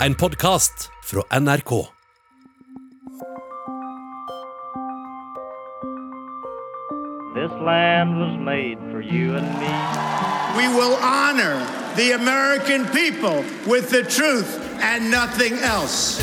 En podkast fra NRK. This land was made for you and me. We will honor the American people with the truth and nothing else.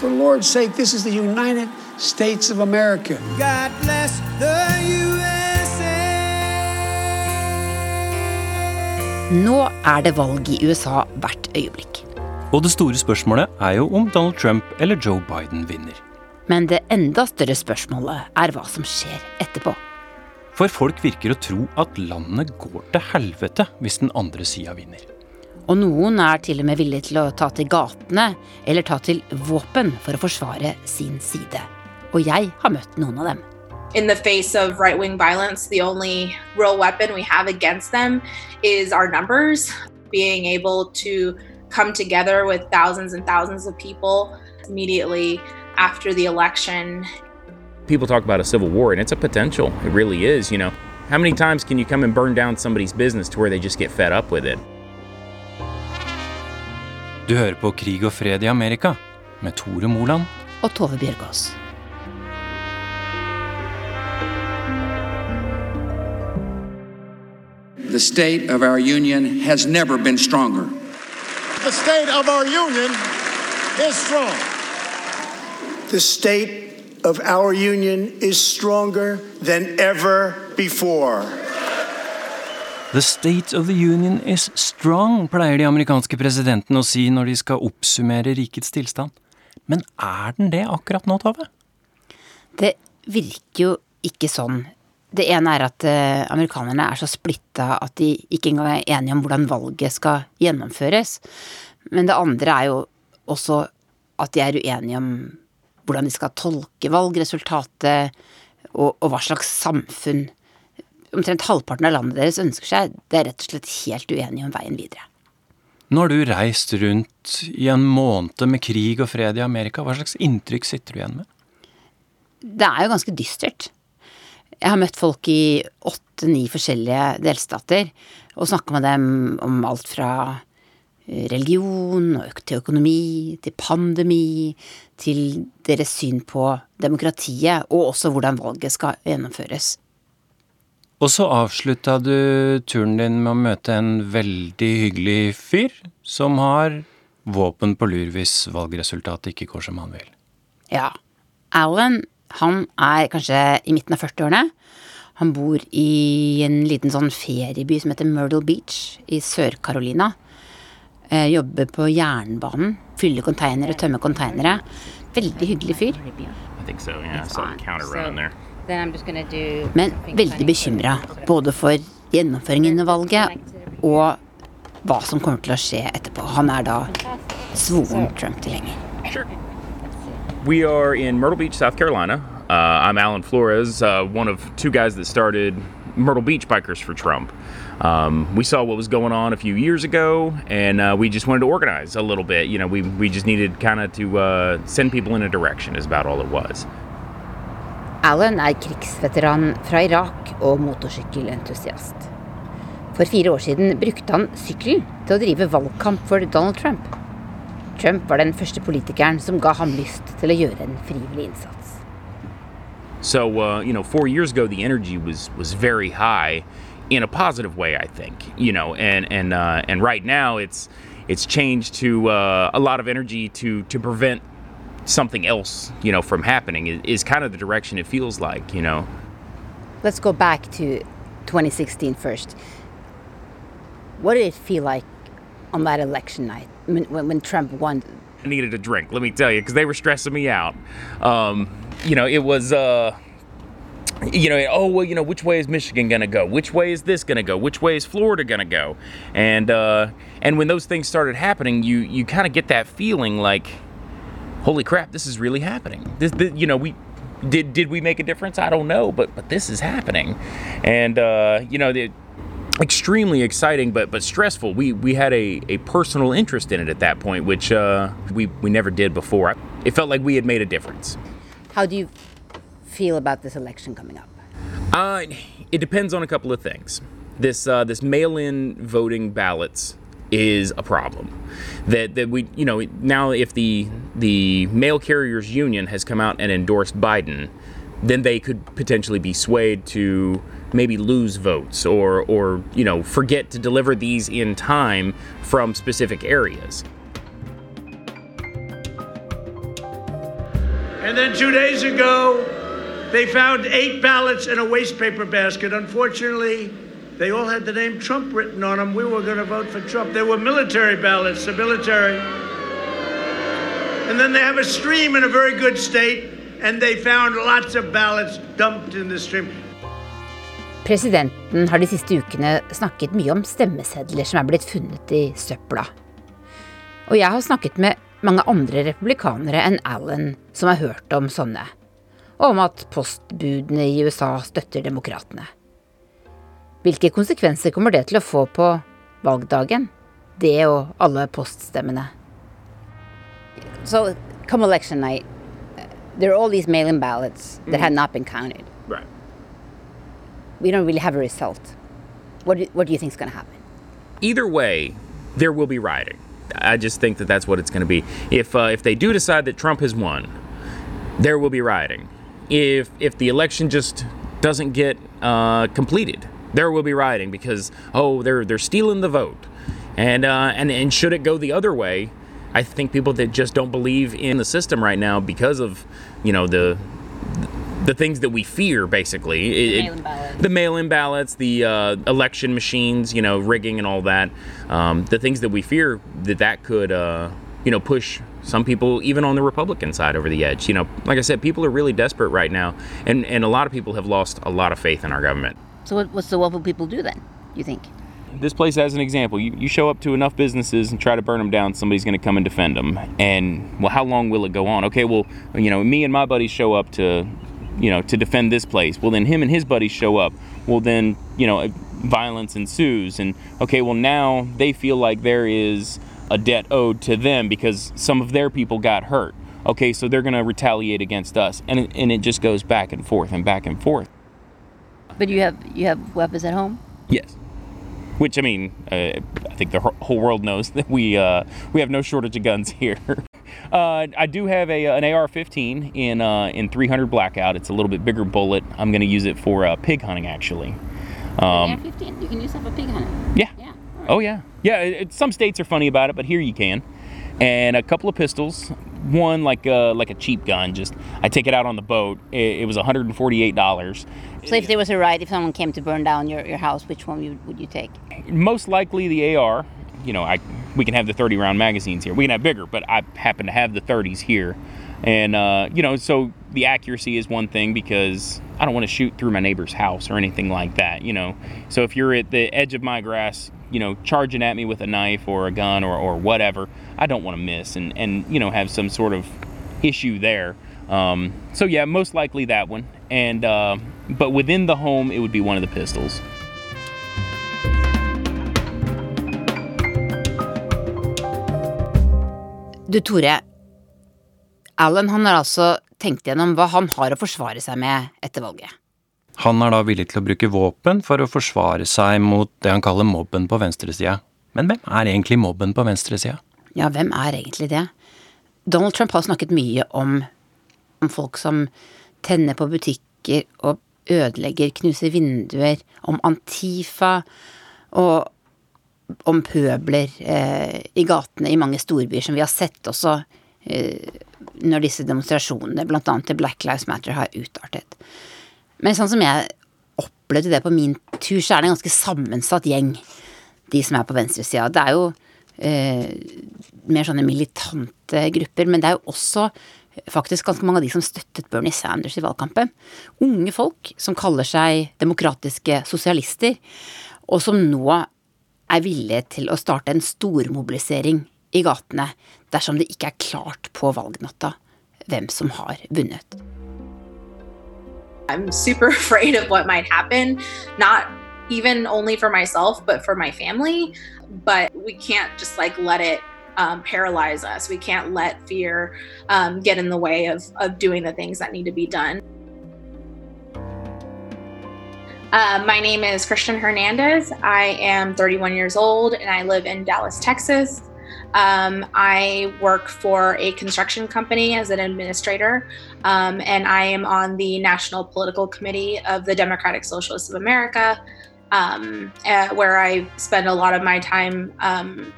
For Lord's sake, this is the United States of America. God bless the USA. Nå er det valg i USA hvert øyeblikk. Og det store spørsmålet er jo om Donald Trump eller Joe Biden vinner. Men det enda større spørsmålet er hva som skjer etterpå. For folk virker å tro at landet går til helvete hvis den andre sida vinner. Og noen er til og med villige til å ta til gatene eller ta til våpen for å forsvare sin side. Og jeg har møtt noen av dem. In the face of right wing violence, the only real weapon we have against them is our numbers. Being able to come together with thousands and thousands of people immediately after the election. People talk about a civil war, and it's a potential. It really is, you know. How many times can you come and burn down somebody's business to where they just get fed up with it? Du hører på Krig og fred i Amerika med Tore Moland. Og Tove Bjørgaas. The state of our union has never been stronger. The state of our union is strong. The state of our union is stronger than ever before. The state of the union is strong, pleier de amerikanske presidentene å si når de skal oppsummere rikets tilstand. Men er den det akkurat nå, Tove? Det virker jo ikke sånn. Det ene er at eh, amerikanerne er så splitta at de ikke engang er enige om hvordan valget skal gjennomføres. Men det andre er jo også at de er uenige om hvordan de skal tolke valgresultatet, og, og hva slags samfunn omtrent halvparten av landet deres ønsker seg. Det er rett og slett helt uenige om veien videre. Nå har du reist rundt i en måned med krig og fred i Amerika. Hva slags inntrykk sitter du igjen med? Det er jo ganske dystert. Jeg har møtt folk i åtte-ni forskjellige delstater og snakka med dem om alt fra eh, religion til økonomi, til pandemi, til deres syn på demokratiet, og også hvordan valget skal gjennomføres. Og så avslutta du turen din med å møte en veldig hyggelig fyr som har våpen på lur hvis valgresultatet ikke går som han vil. Ja. Alan, han er kanskje i midten av 40-årene. Han bor i en liten sånn ferieby som heter Myrtle Beach i Sør-Carolina. Eh, jobber på jernbanen. Fyller konteinere, tømmer konteinere. Veldig hyggelig fyr. So, yeah. Men veldig bekymra både for gjennomføringen av valget og hva som kommer til å skje etterpå. Han er da svoren Trump-tilhenger. We are in Myrtle Beach, South Carolina. Uh, I'm Alan Flores, uh, one of two guys that started Myrtle Beach Bikers for Trump. Um, we saw what was going on a few years ago, and uh, we just wanted to organize a little bit. You know, we, we just needed kind of to uh, send people in a direction, is about all it was. Alan er krigsveteran fra Irak og motorsykkelentusiast. For fire år siden brukte han sykkelen til å drive valgkamp for Donald Trump. Trump var den første politikeren som ga ham lyst til å gjøre en frivillig innsats. So, uh, you know, four years ago, the energy was was very high, in a positive way, I think. You know, and and uh, and right now, it's it's changed to uh, a lot of energy to to prevent something else, you know, from happening. Is, is kind of the direction it feels like. You know. Let's go back to 2016 first. What did it feel like on that election night when, when, Trump won? I needed a drink, let me tell you, because they were stressing me out. Um, you know, it was, uh, you know, oh, well, you know, which way is Michigan going to go? Which way is this going to go? Which way is Florida going to go? And, uh, and when those things started happening, you, you kind of get that feeling like, holy crap, this is really happening. This, this, you know, we, did, did we make a difference? I don't know, but, but this is happening. And, uh, you know, the, extremely exciting but but stressful we we had a, a personal interest in it at that point which uh, we we never did before it felt like we had made a difference How do you feel about this election coming up? uh, it depends on a couple of things this uh, this mail-in voting ballots is a problem. That that we you know now if the the mail carriers union has come out and endorsed Biden, then they could potentially be swayed to maybe lose votes or or you know forget to deliver these in time from specific areas. And then two days ago, they found eight ballots in a waste paper basket. Unfortunately, they all had the name Trump written on them. We were going to vote for Trump. They were military ballots, the military. And then they have a stream in a very good state, and they found lots of ballots dumped in the stream. Presidenten har de siste ukene snakket mye om stemmesedler som er blitt funnet i søpla. Og jeg har snakket med mange andre republikanere enn Allen som har hørt om sånne, og om at postbudene i USA støtter demokratene. Hvilke konsekvenser kommer det til å få på valgdagen, det og alle poststemmene? So, come election night, there are all these mail-in ballots that had not been counted. Right. We don't really have a result. What do, what do you think is going to happen? Either way, there will be rioting. I just think that that's what it's going to be. If uh, if they do decide that Trump has won, there will be rioting. If if the election just doesn't get uh, completed, there will be rioting because oh they're they're stealing the vote, and uh, and and should it go the other way, I think people that just don't believe in the system right now because of you know the the things that we fear basically It- it- Mail-in ballots. the mail-in ballots the uh, election machines you know rigging and all that um, the things that we fear that that could uh, you know push some people even on the republican side over the edge you know like i said people are really desperate right now and and a lot of people have lost a lot of faith in our government So what, what's the what will people do then? You think? this place as an example you, you show up to enough businesses and try to burn them down somebody's going to come and defend them and well how long will it go on okay well you know me and my buddies show up to you know to defend this place well then him and his buddies show up well then you know violence ensues and okay well now they feel like there is a debt owed to them because some of their people got hurt okay so they're going to retaliate against us and it, and it just goes back and forth and back and forth But you have you have weapons at home. Yes. Which I mean, uh, I think the whole world knows that we uh, we have no shortage of guns here. Uh, I do have a an AR-15 in uh, in 300 blackout. It's a little bit bigger bullet. I'm going to use it for uh, pig hunting actually. Um, fifteen. You can use that for pig hunting. yeah. Yeah. Oh yeah. Yeah. It, it- some states are funny about it, but here you can. And a couple of pistols. One like uh, like a cheap gun. Just I take it out on the boat. It, it was 148 dollars. So if there was a riot, if someone came to burn down your, your house, which one you, would you take? most likely the AR. You know, I we can have the 30 round magazines here. We can have bigger, but I happen to have the 30s here, and uh, you know, so the accuracy is one thing because I don't want to shoot through my neighbor's house or anything like that. You know, so if you're at the edge of my grass, you know, charging at me with a knife or a gun or, or whatever, I don't want to miss and and you know have some sort of issue there. Um, so yeah, most likely that one. And uh, but within the home, it would be one of the pistols. Du Tore, Alan han har altså tenkt gjennom hva han har å forsvare seg med etter valget. Han er da villig til å bruke våpen for å forsvare seg mot det han kaller mobben på venstresida. Men hvem er egentlig mobben på venstresida? Ja, hvem er egentlig det? Donald Trump har snakket mye om, om folk som tenner på butikker og ødelegger, knuser vinduer, om Antifa og om pøbler eh, i gatene i mange storbyer, som vi har sett også eh, når disse demonstrasjonene, annet til Black Lives Matter, har utartet. Men sånn som jeg opplevde det på min tur, så er det en ganske sammensatt gjeng, de som er på venstresida. Det er jo eh, mer sånne militante grupper, men det er jo også faktisk ganske mange av de som støttet Bernie Sanders i valgkampen. Unge folk som kaller seg demokratiske sosialister, og som nå er villige til å starte en stormobilisering i gatene dersom det ikke er klart på valgnatta hvem som har vunnet. I'm super afraid of what might happen, not even only for myself, but for my family. But we can't just like let it um, paralyze us. We can't let fear um, get in the way of, of doing the things that need to be done. Uh, my name is Christian Hernandez. I am 31 years old and I live in Dallas, Texas. Um, I work for a construction company as an administrator, um, and I am on the National Political Committee of the Democratic Socialists of America, um, uh, where I spend a lot of my time um,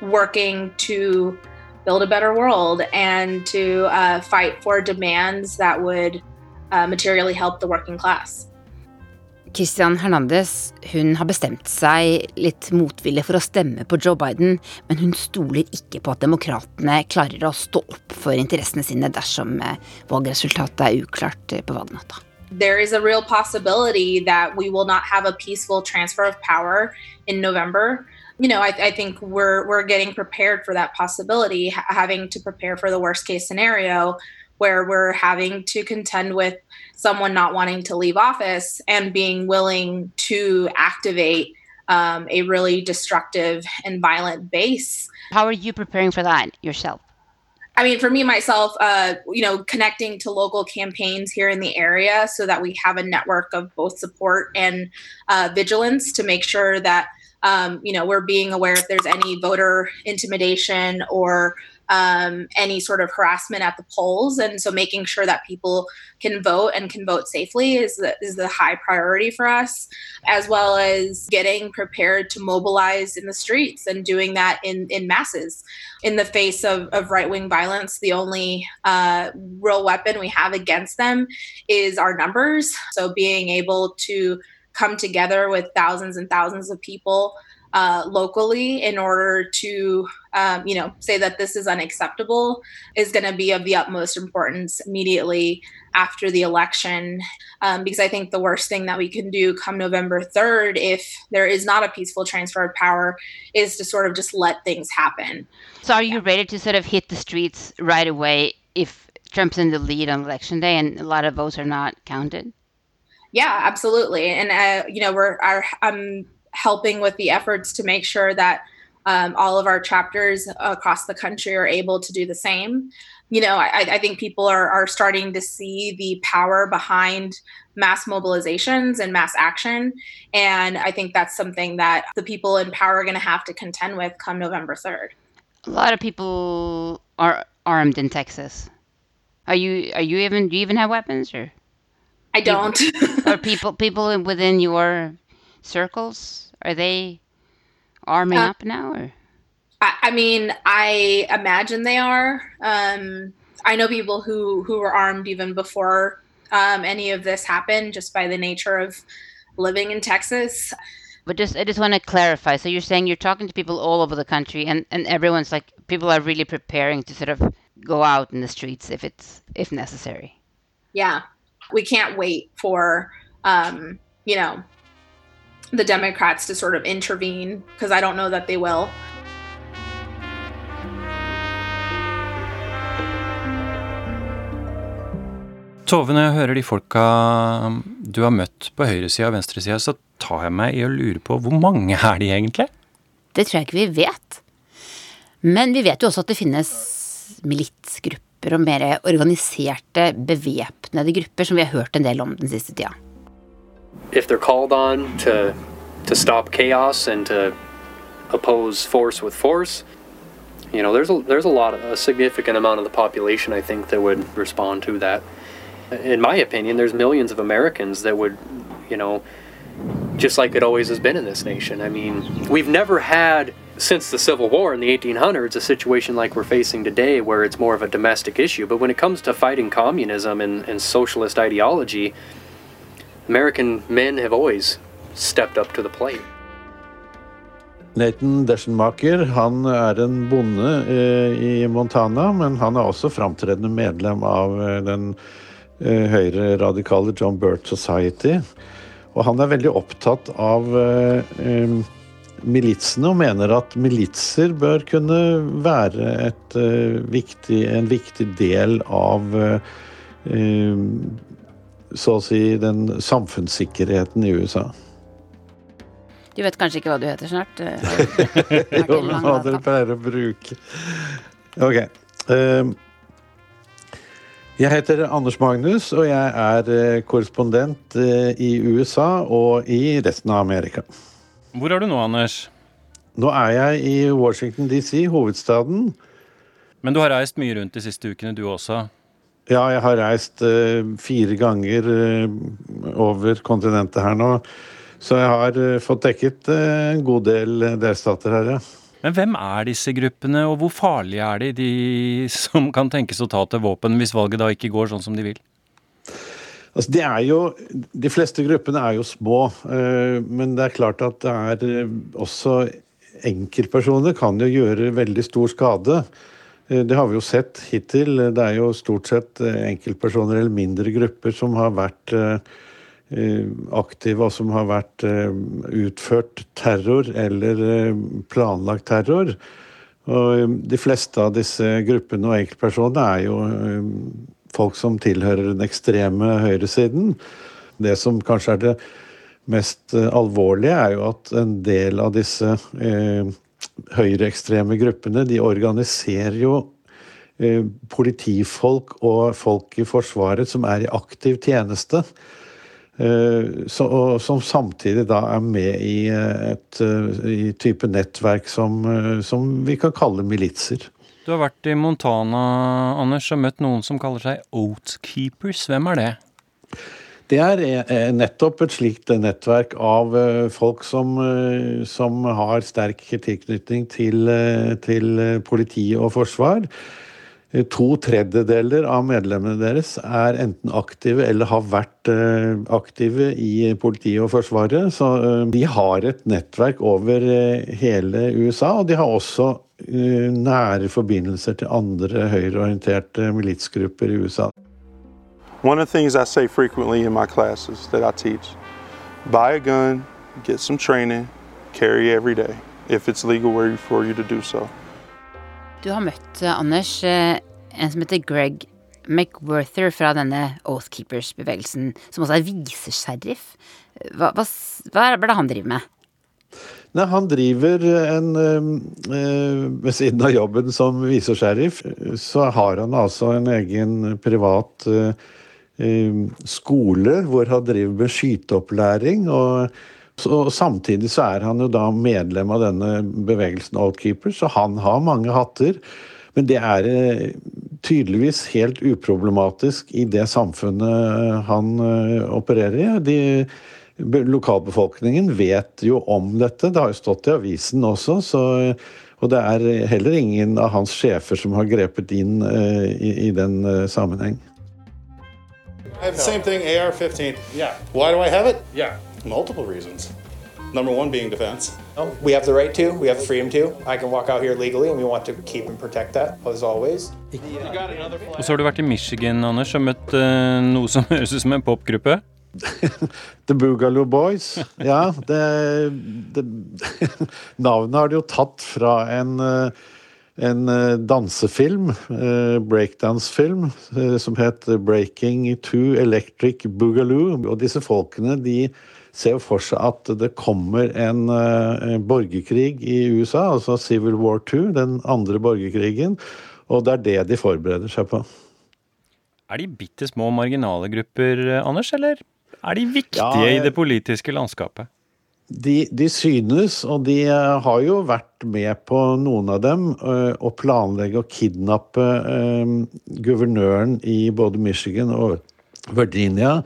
working to build a better world and to uh, fight for demands that would uh, materially help the working class. Christian Hernandez hun har bestemt seg litt motvillig for å stemme på Joe Biden, men hun stoler ikke på at demokratene klarer å stå opp for interessene sine dersom eh, valgresultatet er uklart eh, på valgnatta. There is a real possibility that we will not have a peaceful transfer of power in November. You know, I, I think we're we're getting prepared for that possibility, having to prepare for the worst case scenario, where we're having to contend with someone not wanting to leave office and being willing to activate um, a really destructive and violent base. How are you preparing for that yourself? I mean, for me myself, uh, you know, connecting to local campaigns here in the area so that we have a network of both support and uh, vigilance to make sure that um, you know we're being aware if there's any voter intimidation or um, any sort of harassment at the polls, and so making sure that people can vote and can vote safely is the, is the high priority for us, as well as getting prepared to mobilize in the streets and doing that in in masses. In the face of, of right wing violence, the only uh, real weapon we have against them is our numbers. So being able to come together with thousands and thousands of people uh, locally in order to, um, you know, say that this is unacceptable is going to be of the utmost importance immediately after the election. Um, because I think the worst thing that we can do come November 3rd, if there is not a peaceful transfer of power, is to sort of just let things happen. So are you ready to sort of hit the streets right away if Trump's in the lead on election day and a lot of votes are not counted? Yeah, absolutely. And uh, you know, we're I'm helping with the efforts to make sure that um, all of our chapters across the country are able to do the same. You know, I, I think people are, are starting to see the power behind mass mobilizations and mass action. And I think that's something that the people in power are going to have to contend with come November 3rd. A lot of people are armed in Texas. Are you are you even do you even have weapons or I don't. are people people within your circles are they arming Uh, up now or I, I mean, I imagine they are. Um, I know people who who were armed even before um, any of this happened, just by the nature of living in Texas. But just I just want to clarify. So you're saying you're talking to people all over the country, and and everyone's like people are really preparing to sort of go out in the streets if it's if necessary. Yeah, we can't wait for um, you know the Democrats to sort of intervene because I don't know that they will. Tove, når jeg hører de folka du har møtt på høyresida og venstresida, så tar jeg meg i å lure på hvor mange er de egentlig? Det tror jeg ikke vi vet. Men vi vet jo også at det finnes militsgrupper og mer organiserte, bevæpnede grupper, som vi har hørt en del om den siste tida. if they're called on to to stop chaos and to oppose force with force, you know, there's a there's a lot of a significant amount of the population I think that would respond to that. In my opinion, there's millions of Americans that would, you know, just like it always has been in this nation. I mean, we've never had since the Civil War in the 1800s a situation like we're facing today where it's more of a domestic issue. But when it comes to fighting communism and, and socialist ideology, American men have always stepped up to the plate. Nathan Deschenmacher han er en bonde eh, i Montana, men han er også framtredende medlem av eh, den eh, høyreradikale John Burt Society. Og han er veldig opptatt av militsene og mener at militser bør kunne være et, uh, viktig, en viktig del av uh, så å si den samfunnssikkerheten i USA. Du vet kanskje ikke hva du heter snart? eh, Jo, men hva dere pleier å bruke. Ok. Uh, Jeg heter Anders Magnus, og jeg er korrespondent i USA og i resten av Amerika. Hvor er du nå, Anders? Nå er jeg i Washington DC, hovedstaden. Men du har reist mye rundt de siste ukene, du også? Ja, jeg har reist uh, fire ganger uh, over kontinentet her nå. Så jeg har uh, fått dekket en god del delstater her, ja. Men hvem er disse gruppene, og hvor farlige er de, de som kan tenkes å ta til våpen hvis valget da ikke går sånn som de vil? Altså, de, jo, de fleste gruppene er jo små, eh, men det er klart at det er eh, også enkeltpersoner kan jo gjøre veldig stor skade. Eh, Det har vi jo sett hittil. Det er jo stort sett enkeltpersoner eller mindre grupper som har vært aktive, og som har vært utført terror eller planlagt terror. Og de fleste av disse gruppene og enkeltpersonene er jo folk som tilhører den ekstreme høyresiden. Det som kanskje er det mest eh, alvorlige, er jo at en del av disse eh, høyreekstreme gruppene, de organiserer jo eh, politifolk og folk i Forsvaret som er i aktiv tjeneste. Eh, så, og som samtidig da er med i et eh, i type nettverk som, som vi kan kalle militser. Du har vært i Montana, Anders, og møtt noen som kaller seg Oatkeepers. Hvem er det? Det er eh, nettopp et slikt nettverk av eh, folk som, eh, som har sterk tilknytning til, eh, til eh, politi og forsvar. Eh, To tredjedeler av medlemmene deres er enten aktive eller har vært eh, aktive i politiet og Forsvaret. Så eh, de har et nettverk over eh, hele USA, og de har også eh, nære forbindelser til andre høyreorienterte militsgrupper i USA. One of the things I say frequently in my classes that I teach buy a gun, get some training, carry every day if it's legal for you to do so. Du har møtt, eh, Anders, eh, en som heter Greg McWorther fra denne Oathkeepers-bevegelsen, som også er visesheriff. Hva, hva, hva er det han driver med? Nei, han driver en eh, Ved siden av jobben som visesheriff, så har han altså en egen privat eh, skole hvor han driver med skyteopplæring. og så, samtidig så er han jo da medlem av denne bevegelsen Outkeeper, så han har mange hatter. Men det er eh, tydeligvis helt uproblematisk i det samfunnet han opererer i. De, lokalbefolkningen vet jo om dette, det har jo stått i avisen også. Så, og det er heller ingen av hans sjefer som har grepet inn uh, i, i den uh, sammenheng. I have the same thing, AR-15. Yeah. Why do I have it? Yeah. Multiple reasons. Number one being defense. We have the right to, we have the freedom to. I can walk out here legally, and we want to keep and protect that, as always. Og så har du vært i Michigan, Anders, og møtt uh, noe som høres ut som en popgruppe. The Boogaloo Boys. Ja, det, det Navnet har de jo tatt fra en, eh, en eh, dansefilm, eh, breakdance-film, som het Breaking to Electric Boogaloo. Og disse folkene, de ser jo for seg at det kommer en borgerkrig i USA, altså Civil War II, den andre borgerkrigen. Og det er det de forbereder seg på. Er de bitte små marginale grupper, Anders, eller er de viktige Ja, i det politiske landskapet? De, de synes, og de eh, har jo vært med på noen av dem, eh, å planlegge å kidnappe eh, guvernøren i både Michigan og Virginia.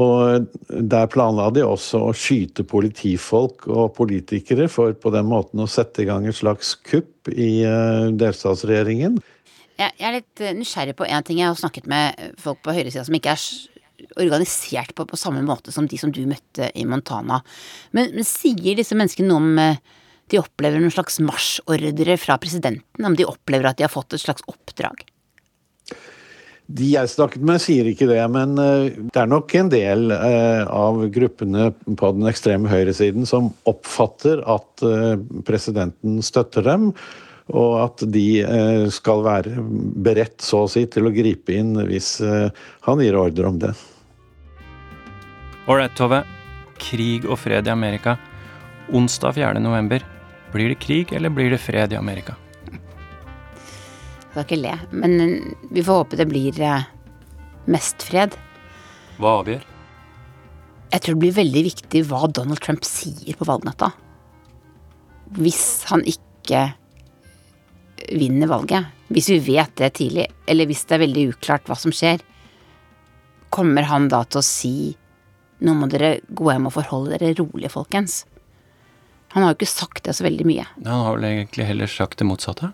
Og der planla de også å skyte politifolk og politikere for på den måten å sette i gang et slags kupp i delstatsregjeringen. Jeg, jeg er litt nysgjerrig på én ting. Jeg har snakket med folk på høyresida som ikke er organisert på, på samme måte som de som du møtte i Montana. Men, men sier disse menneskene noe om eh, de opplever noen slags marsjordre fra presidenten? Om de opplever at de har fått et slags oppdrag? De jeg snakket med, sier ikke det, men eh, det er nok en del eh, av gruppene på den ekstreme høyresiden som oppfatter at presidenten støtter dem, og at de eh, skal være beredt, så å si, til å gripe inn hvis eh, han gir ordre om det. Ålreit, Tove. Krig og fred i Amerika. Onsdag 4. november. Blir det krig, eller blir det fred i Amerika? Jeg skal ikke le, men eh, vi får håpe det blir mest fred. Hva avgjør? Jeg tror det blir veldig viktig hva Donald Trump sier på valgnatta. Hvis han ikke vinner valget, hvis vi vet det tidlig, eller hvis det er veldig uklart hva som skjer, kommer han da til å si nå må dere gå hjem og forholde dere rolig, folkens. Han har jo ikke sagt det så veldig mye. Han har vel egentlig heller sagt det motsatte?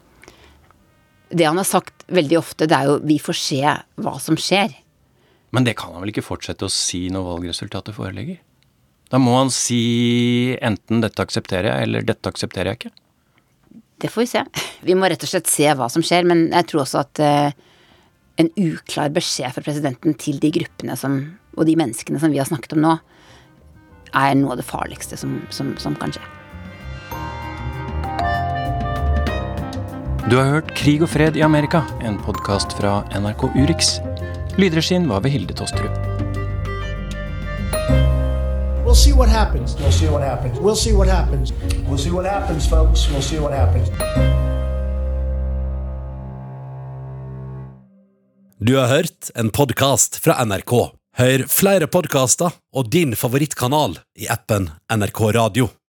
Det han har sagt veldig ofte, det er jo 'vi får se hva som skjer'. Men det kan han vel ikke fortsette å si når valgresultatet foreligger? Da må han si enten 'dette aksepterer jeg', eller 'dette aksepterer jeg ikke'. Det får vi se. Vi må rett og slett se hva som skjer, men jeg tror også at uh, en uklar beskjed fra presidenten til de gruppene som, og de menneskene som vi har snakket om nå, er noe av det farligste som, som, som kan skje. Du har hørt Krig og fred i Amerika, en podkast fra NRK Urix. Lydregien var ved Hilde Tosterud. We'll see what happens. We'll see what happens. We'll see what happens. We'll see what happens, folks. We'll see what happens. Du har hørt en podkast fra NRK. Hør flere podkaster og din favorittkanal i appen NRK Radio.